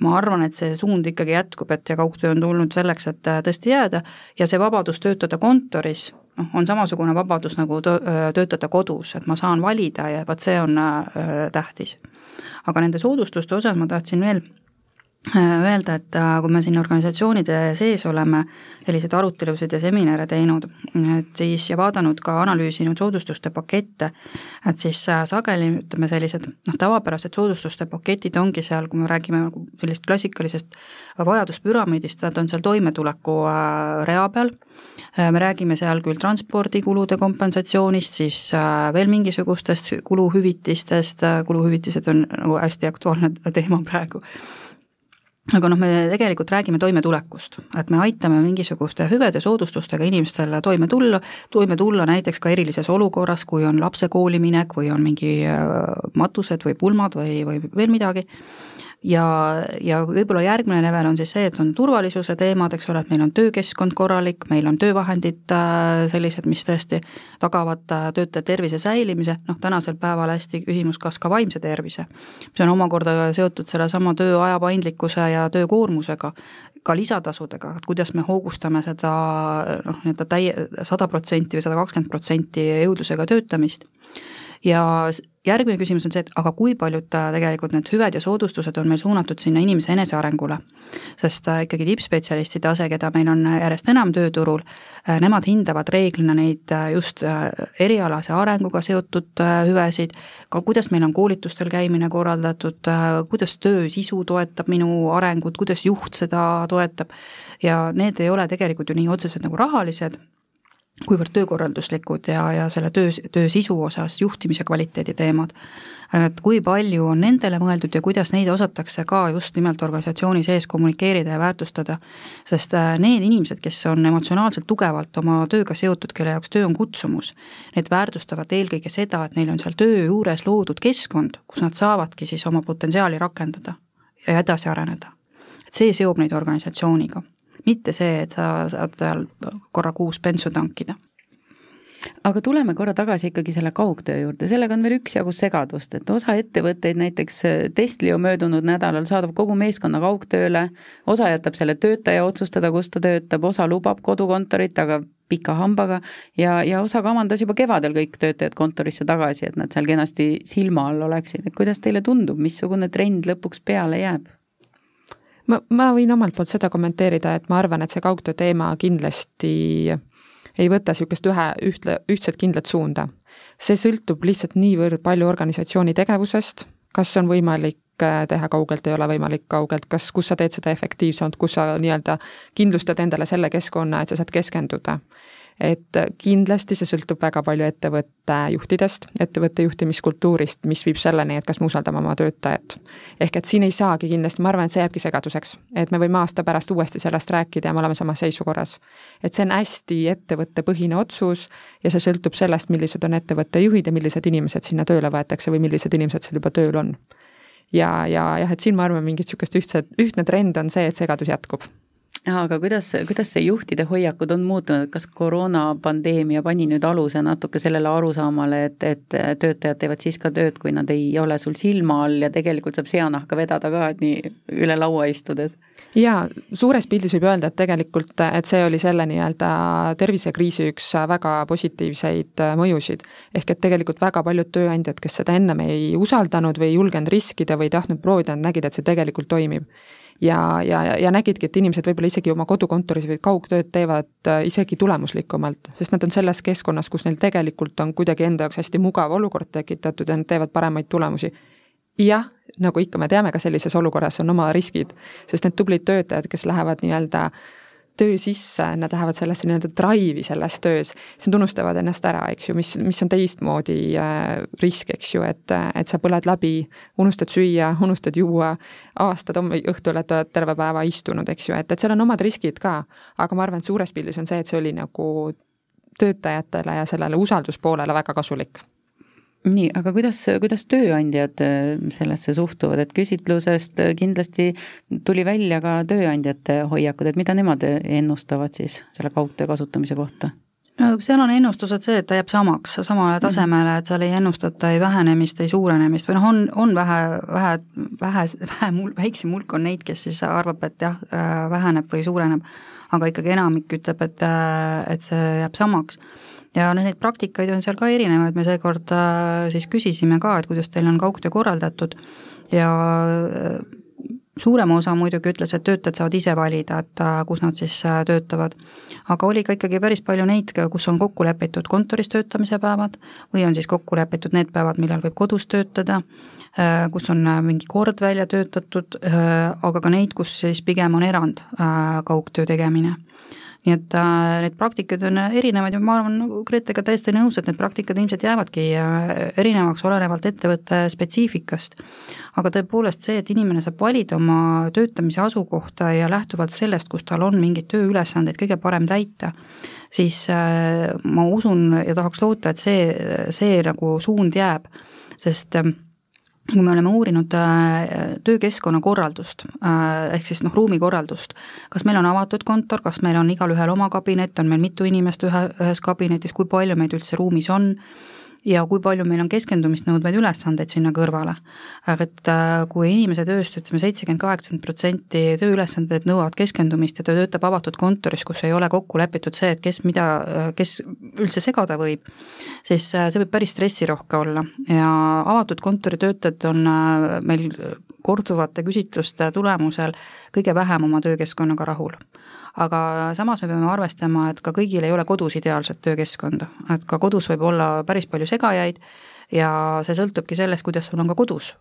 ma arvan, et see suund ikkagi jätkub, et ja kaugtöö on tulnud selleks, et tõesti jääda ja see vabadus töötada kontoris, noh, on samasugune vabadus nagu töötada kodus, et ma saan valida ja vot see on tähtis. aga nende soodustuste osas ma tahtsin veel Äh, öelda, et äh, kui me siin organisatsioonide sees oleme selliseid arutelusid ja seminare teinud, et siis ja vaadanud ka, analüüsinud soodustuste pakette, et siis äh, sageli ütleme, sellised noh, tavapärased soodustuste paketid ongi seal, kui me räägime nagu sellist klassikalisest vajaduspüramiidist, nad on seal toimetuleku rea peal, me räägime seal küll transpordikulude kompensatsioonist, siis veel mingisugustest kuluhüvitistest, kuluhüvitised on nagu hästi aktuaalne teema praegu aga noh, me tegelikult räägime toimetulekust, et me aitame mingisuguste hüvede, soodustustega inimestel toime tulla, toime tulla näiteks ka erilises olukorras, kui on lapse kooliminek või on mingi äh, matused või pulmad või, või veel midagi ja, ja võib-olla järgmine level on siis see, et on turvalisuse teemad, eks ole, et meil on töökeskkond korralik, meil on töövahendid äh, sellised, mis tõesti tagavad äh, töötaja tervise säilimise, noh tänasel päeval hästi küsimus, kas ka vaimse tervise. see on omakorda seotud sellesama tööaja paindlikkuse ja töökoormusega, ka lisatasudega, et kuidas me hoogustame seda noh, nii-öelda täie, sada protsenti või sada kakskümmend protsenti jõudlusega töötamist ja järgmine küsimus on see, et aga kui paljud äh, tegelikult need hüved ja soodustused on meil suunatud sinna inimese enesearengule. sest äh, ikkagi tippspetsialisti tase, keda meil on järjest enam tööturul, äh, nemad hindavad reeglina neid just erialase arenguga seotud hüvesid, ka kuidas meil on koolitustel käimine korraldatud, kuidas töö sisu toetab minu arengut, kuidas juht seda toetab ja need ei ole tegelikult ju nii otseselt nagu rahalised kuivõrd töökorralduslikud ja, ja selle töö, töö sisu osas juhtimise kvaliteedi teemad, et kui palju on nendele mõeldud ja kuidas neid osatakse ka just nimelt organisatsiooni sees kommunikeerida ja väärtustada, sest äh, need inimesed, kes on emotsionaalselt tugevalt oma tööga seotud, kelle jaoks töö on kutsumus, need väärtustavad eelkõige seda, et neil on seal töö juures loodud keskkond, kus nad saavadki siis oma potentsiaali rakendada ja edasi areneda. et see seob neid organisatsiooniga mitte see, et sa saad seal korra kuus bensu tankida. Aga tuleme korra tagasi ikkagi selle kaugtöö juurde, sellega on veel üksjagu segadust, et osa ettevõtteid, näiteks äh, Testlio möödunud nädalal saadab kogu meeskonna kaugtööle, osa jätab selle töötaja otsustada, kus ta töötab, osa lubab kodukontorit, aga pika hambaga, ja, ja osa kavandas juba kevadel kõik töötajad kontorisse tagasi, et nad seal kenasti silma all oleksid, et kuidas teile tundub, missugune trend lõpuks peale jääb? Ma, ma võin omalt poolt seda kommenteerida, et ma arvan, et see kaugtöö teema kindlasti ei võta niisugust ühe, ühtle, ühtset kindlat suunda. see sõltub lihtsalt niivõrd palju organisatsiooni tegevusest, kas on võimalik äh, teha kaugelt, ei ole võimalik kaugelt, kas, kus sa teed seda efektiivsemalt, kus sa nii-öelda kindlustad endale selle keskkonna, et sa saad keskenduda et kindlasti see sõltub väga palju ettevõtte juhtidest, ettevõtte juhtimiskultuurist, mis viib selleni, et kas me usaldame oma töötajat. ehk et siin ei saagi kindlasti, ma arvan, et see jääbki segaduseks. et me võime aasta pärast uuesti sellest rääkida ja me oleme samas seisukorras. et see on hästi ettevõttepõhine otsus ja see sõltub sellest, millised on ettevõtte juhid ja millised inimesed sinna tööle võetakse või millised inimesed seal juba tööl on. ja, ja jah, et siin ma arvan, mingit niisugust ühtset, ühtne trend on see, et segadus jätkub aga kuidas, kuidas see juhtide hoiakud on muutunud, kas koroonapandeemia pani nüüd aluse natuke sellele arusaamale, et, et töötajad teevad siis ka tööd, kui nad ei ole sul silma all ja tegelikult saab seanahka vedada ka, et nii üle laua istudes? jaa, suures pildis võib öelda, et tegelikult, et see oli selle nii-öelda tervisekriisi üks väga positiivseid mõjusid. ehk et tegelikult väga paljud tööandjad, kes seda ennem ei usaldanud või ei julgenud riskida või ei tahtnud proovida, nad nägid, et see tegelikult toimib ja, ja, ja nägidki, et inimesed võib-olla isegi oma kodukontoris või kaugtööd teevad äh, isegi tulemuslikumalt, sest nad on selles keskkonnas, kus neil tegelikult on kuidagi enda jaoks hästi mugav olukord tekitatud ja nad teevad paremaid tulemusi. jah, nagu ikka me teame, ka sellises olukorras on oma riskid, sest need tublid töötajad, kes lähevad nii-öelda äh, töö sisse, nad lähevad sellesse nii-öelda drive'i selles töös, siis nad unustavad ennast ära, eks ju, mis, mis on teistmoodi äh, risk, eks ju, et, et sa põled läbi, unustad süüa, unustad juua, avastad homme õhtul, et oled terve päeva istunud, eks ju, et, et seal on omad riskid ka. aga ma arvan, et suures pildis on see, et see oli nagu töötajatele ja sellele usalduspoolele väga kasulik nii, aga kuidas, kuidas tööandjad äh, sellesse suhtuvad, et küsitlusest äh, kindlasti tuli välja ka tööandjate hoiakud, et mida nemad ennustavad siis selle kaugtöö kasutamise kohta? no seal on ennustused see, et ta jääb samaks, samale mhm. tasemele, et seal ei ennustata ei vähenemist, ei suurenemist või noh, on, on vähe, vähe, vähe, vähe mul-, väiksem hulk on neid, kes siis arvab, et jah, äh, väheneb või suureneb, aga ikkagi enamik ütleb, et, et see jääb samaks ja noh, neid praktikaid on seal ka erinevaid, me seekord äh, siis küsisime ka, et kuidas teil on kaugtöö korraldatud. Ja äh, suurem osa muidugi ütles, et töötajad saavad ise valida, et äh, kus nad siis töötavad. aga oli ka ikkagi päris palju neid, kus on kokku lepitud kontoris töötamise päevad või on siis kokku lepitud need päevad, millal võib kodus töötada, kus on mingi kord välja töötatud, aga ka neid, kus siis pigem on erand kaugtöö tegemine nii et äh, neid praktikaid on erinevaid ja ma arvan, nagu Gretega täiesti nõus, et need praktikad ilmselt jäävadki äh, erinevaks olenevalt ettevõtte spetsiifikast. aga tõepoolest see, et inimene saab valida oma töötamise asukohta ja lähtuvalt sellest, kus tal on mingeid tööülesandeid kõige parem täita, siis äh, ma usun ja tahaks loota, et see, see nagu suund jääb, sest äh, kui me oleme uurinud äh, töökeskkonna korraldust, äh, ehk siis noh, ruumikorraldust, kas meil on avatud kontor, kas meil on igalühel oma kabinet, on meil mitu inimest ühe, ühes kabinetis, kui palju meid üldse ruumis on, ja kui palju meil on keskendumist nõudvaid ülesandeid sinna kõrvale. aga et äh, kui inimese tööst ütleme, seitsekümmend, kaheksakümmend protsenti tööülesanded nõuavad keskendumist ja ta töötab avatud kontoris, kus ei ole kokku lepitud see, et kes mida, äh, kes üldse segada võib, siis äh, see võib päris stressirohke olla ja avatud kontori töötajad on meil korduvate küsitluste tulemusel kõige vähem oma töökeskkonnaga rahul. Aga samas me peame arvestama, et ka kõigil ei ole kodus ideaalset töökeskkonda, et ka kodus võib olla päris palju segajaid ja see sõltubki sellest, kuidas sul on ka kodus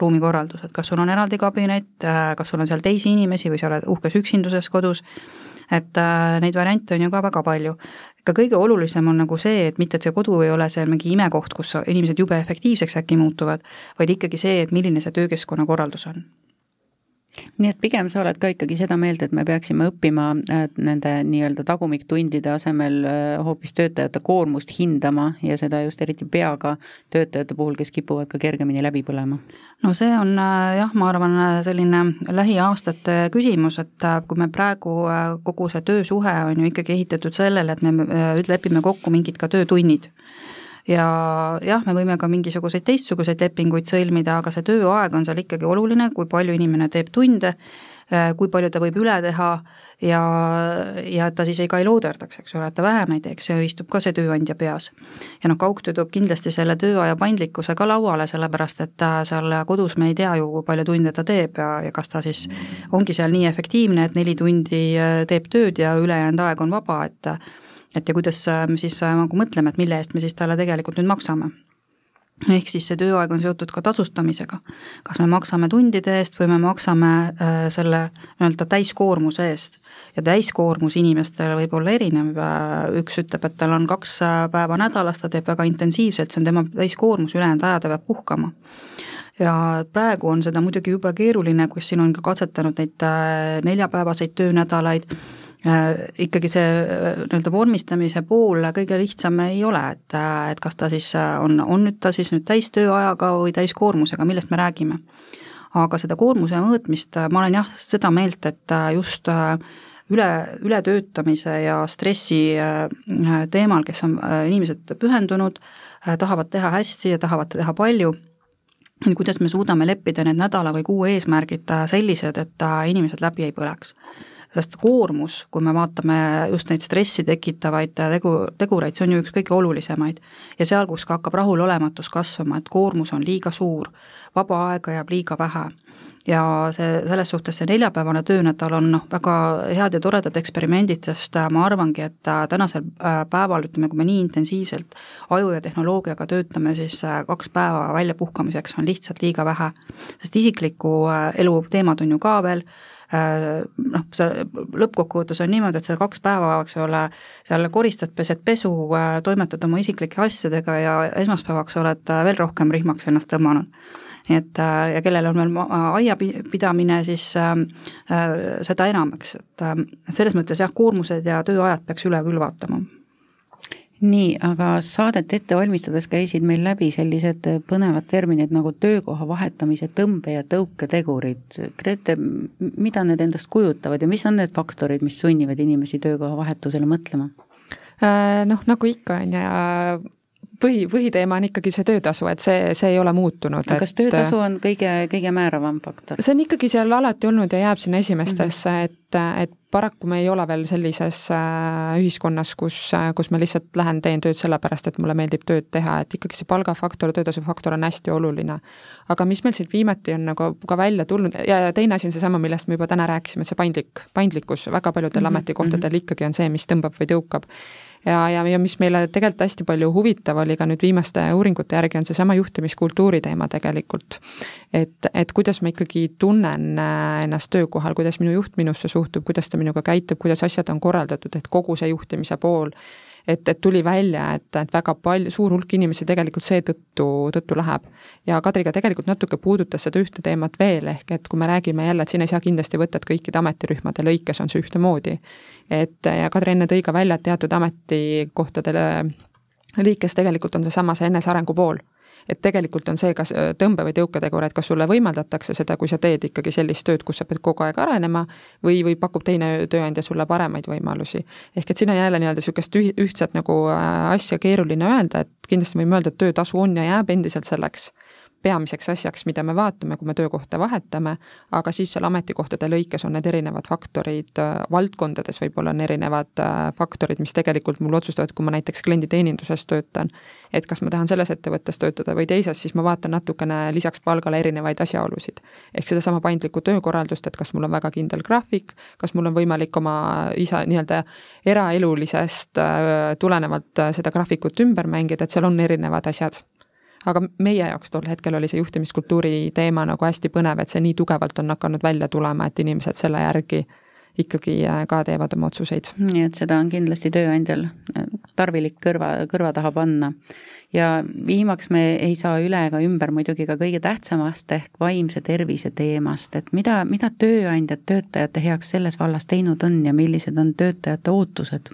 ruumikorraldus, et kas sul on eraldi kabinet, kas sul on seal teisi inimesi või sa oled uhkes üksinduses kodus, et neid variante on ju ka väga palju. Ka kõige olulisem on nagu see, et mitte, et see kodu ei ole see mingi imekoht, kus inimesed jube efektiivseks äkki muutuvad, vaid ikkagi see, et milline see töökeskkonna korraldus on nii et pigem sa oled ka ikkagi seda meelt, et me peaksime õppima nende nii-öelda tagumiktundide asemel äh, hoopis töötajate koormust hindama ja seda just eriti peaga töötajate puhul, kes kipuvad ka kergemini läbi põlema? no see on äh, jah, ma arvan, selline lähiaastate küsimus, et äh, kui me praegu, kogu see töösuhe on ju ikkagi ehitatud sellele, et me lepime kokku mingid ka töötunnid ja jah, me võime ka mingisuguseid teistsuguseid lepinguid sõlmida, aga see tööaeg on seal ikkagi oluline, kui palju inimene teeb tunde Äh, kui palju ta võib üle teha ja, ja et ta siis ei ka ei looderdaks, eks ole, et ta vähem ei teeks, see istub ka see tööandja peas. ja noh, kaugtöö toob kindlasti selle tööaja paindlikkuse ka lauale, sellepärast et seal kodus me ei tea ju, kui palju tunde ta teeb ja, ja kas ta siis ongi seal nii efektiivne, et neli tundi äh, teeb tööd ja ülejäänud aeg on vaba, et et ja kuidas me siis nagu mõtleme, et mille eest me siis talle tegelikult nüüd maksame ehk siis see tööaeg on seotud ka tasustamisega. kas me maksame tundide eest või me maksame äh, selle nii-öelda täiskoormuse eest. ja täiskoormus inimestel võib olla erinev, äh, üks ütleb, et tal on kaks äh, päeva nädalas, ta teeb väga intensiivselt, see on tema täiskoormus, ülejäänud aja ta peab puhkama ja praegu on seda muidugi jube keeruline, kus siin on ka katsetanud neid neljapäevaseid töönädalaid Äh, ikkagi see äh, nii-öelda vormistamise pool kõige lihtsam ei ole, et, äh, et kas ta siis on, on nüüd ta siis nüüd täistööajaga või täiskoormusega, millest me räägime. aga seda koormuse mõõtmist ma olen jah, seda meelt, et just üle, ületöötamise ja stressi teemal, kes on inimesed pühendunud, tahavad teha hästi ja tahavad teha palju, kuidas me suudame leppida need nädala või kuu eesmärgid sellised, et inimesed läbi ei põleks sest koormus, kui me vaatame just neid stressi tekitavaid tegu, tegureid, see on ju üks kõige olulisemaid. ja seal, kus ka hakkab rahulolematus kasvama, et koormus on liiga suur, vaba aega jääb liiga vähe ja see, selles suhtes see neljapäevane töönädal on noh, väga head ja toredad eksperimendid, sest äh, ma arvangi, et äh, tänasel äh, päeval, ütleme, kui me nii intensiivselt aju ja tehnoloogiaga töötame, siis kaks päeva väljapuhkamiseks on lihtsalt liiga vähe. sest isikliku elu teemad on ju ka veel, Äh, noh, see lõppkokkuvõttes on niimoodi, et sa kaks päeva, eks ole, seal koristad, pesed pesu, äh, toimetad oma isiklike asjadega ja esmaspäevaks oled äh, veel rohkem rihmaks ennast tõmmanud. Nii et ja kellel on veel aiapidamine, siis äh, seda enam, eks, et äh, selles mõttes jah, koormused ja tööajad peaks üle küll vaatama nii, aga saadet ette valmistades käisid meil läbi sellised põnevad terminid nagu töökoha vahetamise tõmbe- ja tõuketegurid. Grete, mida need endast kujutavad ja mis on need faktorid, mis sunnivad inimesi töökoha vahetusele mõtlema? Äh, noh, nagu ikka, on ju, põhi, põhiteema on ikkagi see töötasu, et see, see ei ole muutunud. kas töötasu on kõige, kõige määravam faktor? see on ikkagi seal alati olnud ja jääb sinna esimestesse mm, -hmm. et, et paraku me ei ole veel sellises äh, ühiskonnas, kus, kus ma lihtsalt lähen, teen tööd sellepärast, et mulle meeldib tööd teha, et ikkagi see palgafaktor, töötasu faktor on hästi oluline. aga mis meil siit viimati on nagu ka välja tulnud ja, ja teine asi on seesama, millest me juba täna rääkisime, see paindlik, paindlikkus väga paljudel mm -hmm. ametikohtadel ikkagi on see, mis tõmbab või tõukab ja, ja, ja mis meile tegelikult hästi palju huvitav oli ka nüüd viimaste uuringute järgi, on seesama juhtimiskultuuri teema tegelikult. et, et kuidas ma ikkagi tunnen äh, ennast töökohal, kuidas minu juht minusse suhtub, kuidas ta minuga käitub, kuidas asjad on korraldatud, et kogu see juhtimise pool et, et tuli välja, et, et väga palju, suur hulk inimesi tegelikult seetõttu, tõttu läheb. ja Kadriga tegelikult natuke puudutas seda ühte teemat veel, ehk et kui me räägime jälle, et siin ei saa kindlasti võtta, et kõikide ametirühmade lõikes on see ühtemoodi, et ja Kadri enne tõi ka välja, et teatud ametikohtadele lõikes tegelikult on seesama see enesearengu pool et tegelikult on see, kas tõmbe- või tõuketegur, et kas sulle võimaldatakse seda, kui sa teed ikkagi sellist tööd, kus sa pead kogu aeg arenema, või, või pakub teine tööandja sulle paremaid võimalusi. ehk et siin on jälle nii-öelda niisugust ühtset nagu äh, asja keeruline öelda, et kindlasti võime öelda, et töötasu on ja jääb endiselt selleks peamiseks asjaks, mida me vaatame, kui me töökohta vahetame, aga siis seal ametikohtade lõikes on need erinevad faktorid, äh, valdkondades võib-olla on erinevad äh, faktorid, mis tegelikult mul otsustavad, kui ma näiteks klienditeeninduses töötan, et kas ma tahan selles ettevõttes töötada või teises, siis ma vaatan natukene lisaks palgale erinevaid asjaolusid. ehk sedasama paindlikku töökorraldust, et kas mul on väga kindel graafik, kas mul on võimalik oma isa nii-öelda eraelulisest äh, tulenevalt seda graafikut ümber mängida, et seal on erinevad asjad aga meie jaoks tol hetkel oli see juhtimiskultuuri teema nagu hästi põnev, et see nii tugevalt on hakanud välja tulema, et inimesed selle järgi ikkagi äh, ka teevad oma otsuseid. nii et seda on kindlasti tööandjal äh, tarvilik kõrva, kõrva taha panna. ja viimaks me ei saa üle ega ümber muidugi ka kõige tähtsamast ehk vaimse tervise teemast, et mida, mida tööandjad töötajate heaks selles vallas teinud on ja millised on töötajate ootused?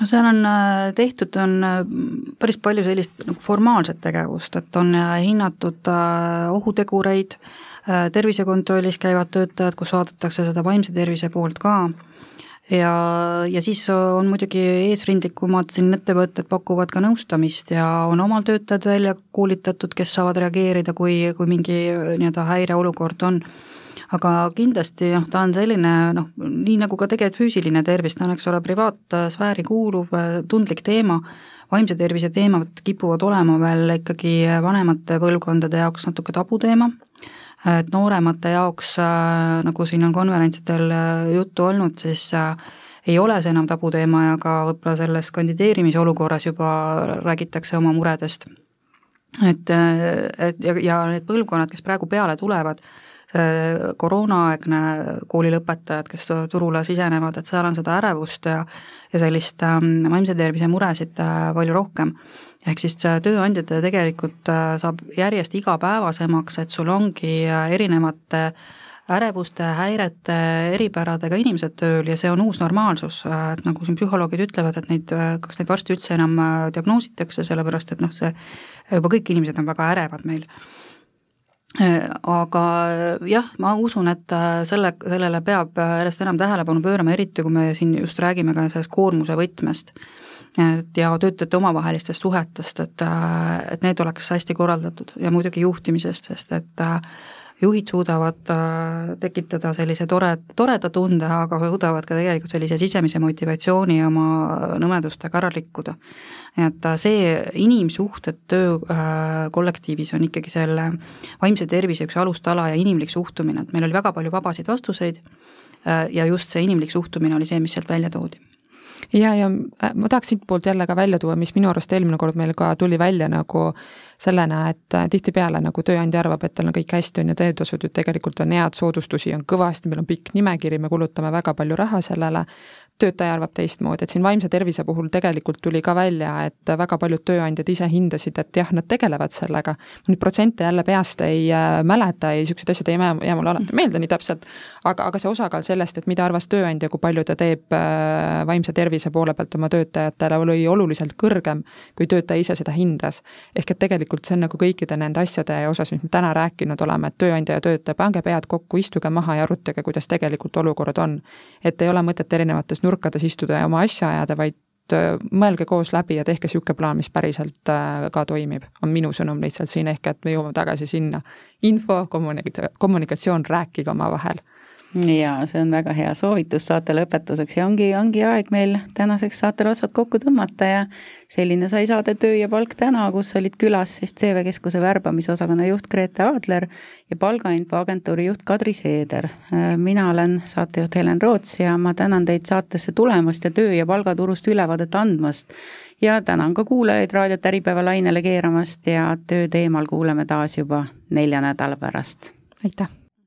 No seal on äh, tehtud, on äh, päris palju sellist nagu formaalset tegevust, et on äh, hinnatud ohutegureid, tervisekontrollis käivad töötajad, kus vaadatakse seda vaimse tervise poolt ka, ja, ja siis on muidugi eesrindlikumad siin ettevõtted pakuvad ka nõustamist ja on omal töötajad välja koolitatud, kes saavad reageerida, kui, kui mingi nii-öelda häireolukord on aga kindlasti noh, ta on selline noh, nii nagu ka tegelikult füüsiline tervis, ta on, eks ole, privaatsfääri kuuluv tundlik teema, vaimse tervise teemad kipuvad olema veel ikkagi vanemate põlvkondade jaoks natuke tabuteema, et nooremate jaoks, nagu siin on konverentsidel juttu olnud, siis ei ole see enam tabuteema ja ka võib-olla selles kandideerimise olukorras juba räägitakse oma muredest. et, et ja, ja need põlvkonnad, kes praegu peale tulevad, see koroonaaegne koolilõpetajad, kes turule sisenevad, et seal on seda ärevust ja ja sellist ähm, vaimse tervise muresid äh, palju rohkem. ehk siis tööandjad tegelikult äh, saab järjest igapäevasemaks, et sul ongi äh, erinevate ärevuste, häirete, eripäradega inimesed tööl ja see on uus normaalsus, et nagu siin psühholoogid ütlevad, et neid, kas neid varsti üldse enam diagnoositakse, sellepärast et noh, see juba kõik inimesed on väga ärevad meil aga jah, ma usun, et selle, sellele peab järjest enam tähelepanu pöörama, eriti kui me siin just räägime ka sellest koormuse võtmest. et ja töötajate omavahelistest suhetest, et, et need oleks hästi korraldatud ja muidugi juhtimisest, sest et juhid suudavad äh, tekitada sellise tore, toreda tunde, aga suudavad ka tegelikult sellise sisemise motivatsiooni oma nõmedustega ära rikkuda. et äh, see inimsuhted töökollektiivis äh, on ikkagi selle vaimse tervise üks alustala ja inimlik suhtumine, et meil oli väga palju vabasid vastuseid ja just see inimlik suhtumine oli see, mis sealt välja toodi ja, ja ma tahaks siitpoolt jälle ka välja tuua, mis minu arust eelmine kord meil ka tuli välja nagu sellena, et äh, tihtipeale nagu tööandja arvab, et tal on kõik hästi, on ju, töötasud ju tegelikult on head, soodustusi on kõvasti, meil on pikk nimekiri, me kulutame väga palju raha sellele, töötaja arvab teistmoodi, et siin vaimse tervise puhul tegelikult tuli ka välja, et väga paljud tööandjad ise hindasid, et jah, nad tegelevad sellega. ma nüüd protsente jälle peast ei äh, mäleta, ei, niisugused asjad ei jää, jää mulle alati meelde nii täpselt, aga, aga see osakaal sellest, et mida arvas tööandja, kui palju ta teeb äh, vaimse tervise poole pealt oma töötajatele, oli oluliselt kõrgem, kui töötaja ise seda hindas. ehk et tegelikult see on nagu kõikide nende asjade osas, mis me täna rääkinud oleme, et tööandja ja töötaja, pange pead kokku, istuge maha ja arutage, kuidas tegelikult olukorrad on. et ei ole mõtet erinevates nurkades istuda ja oma asja ajada, vaid äh, mõelge koos läbi ja tehke niisugune plaan, mis päriselt äh, ka toimib, on minu sõnum lihtsalt siin, ehk et me jõuame tagasi sinna. info, kommunik-, kommunikatsioon, rääkige omavahel jaa, see on väga hea soovitus saate lõpetuseks ja ongi, ongi aeg meil tänaseks saatele otsad kokku tõmmata ja selline sai saade Töö ja palk täna, kus olid külas siis CV Keskuse värbamisosakonna juht Grete Aadler ja palgainfoagentuuri juht Kadri Seeder. mina olen saatejuht Helen Roots ja ma tänan teid saatesse tulemast ja töö- ja palgaturust ülevaadet andmast. ja tänan ka kuulajaid raadiot Äripäeva lainele keeramast ja töö teemal kuuleme taas juba nelja nädala pärast. aitäh!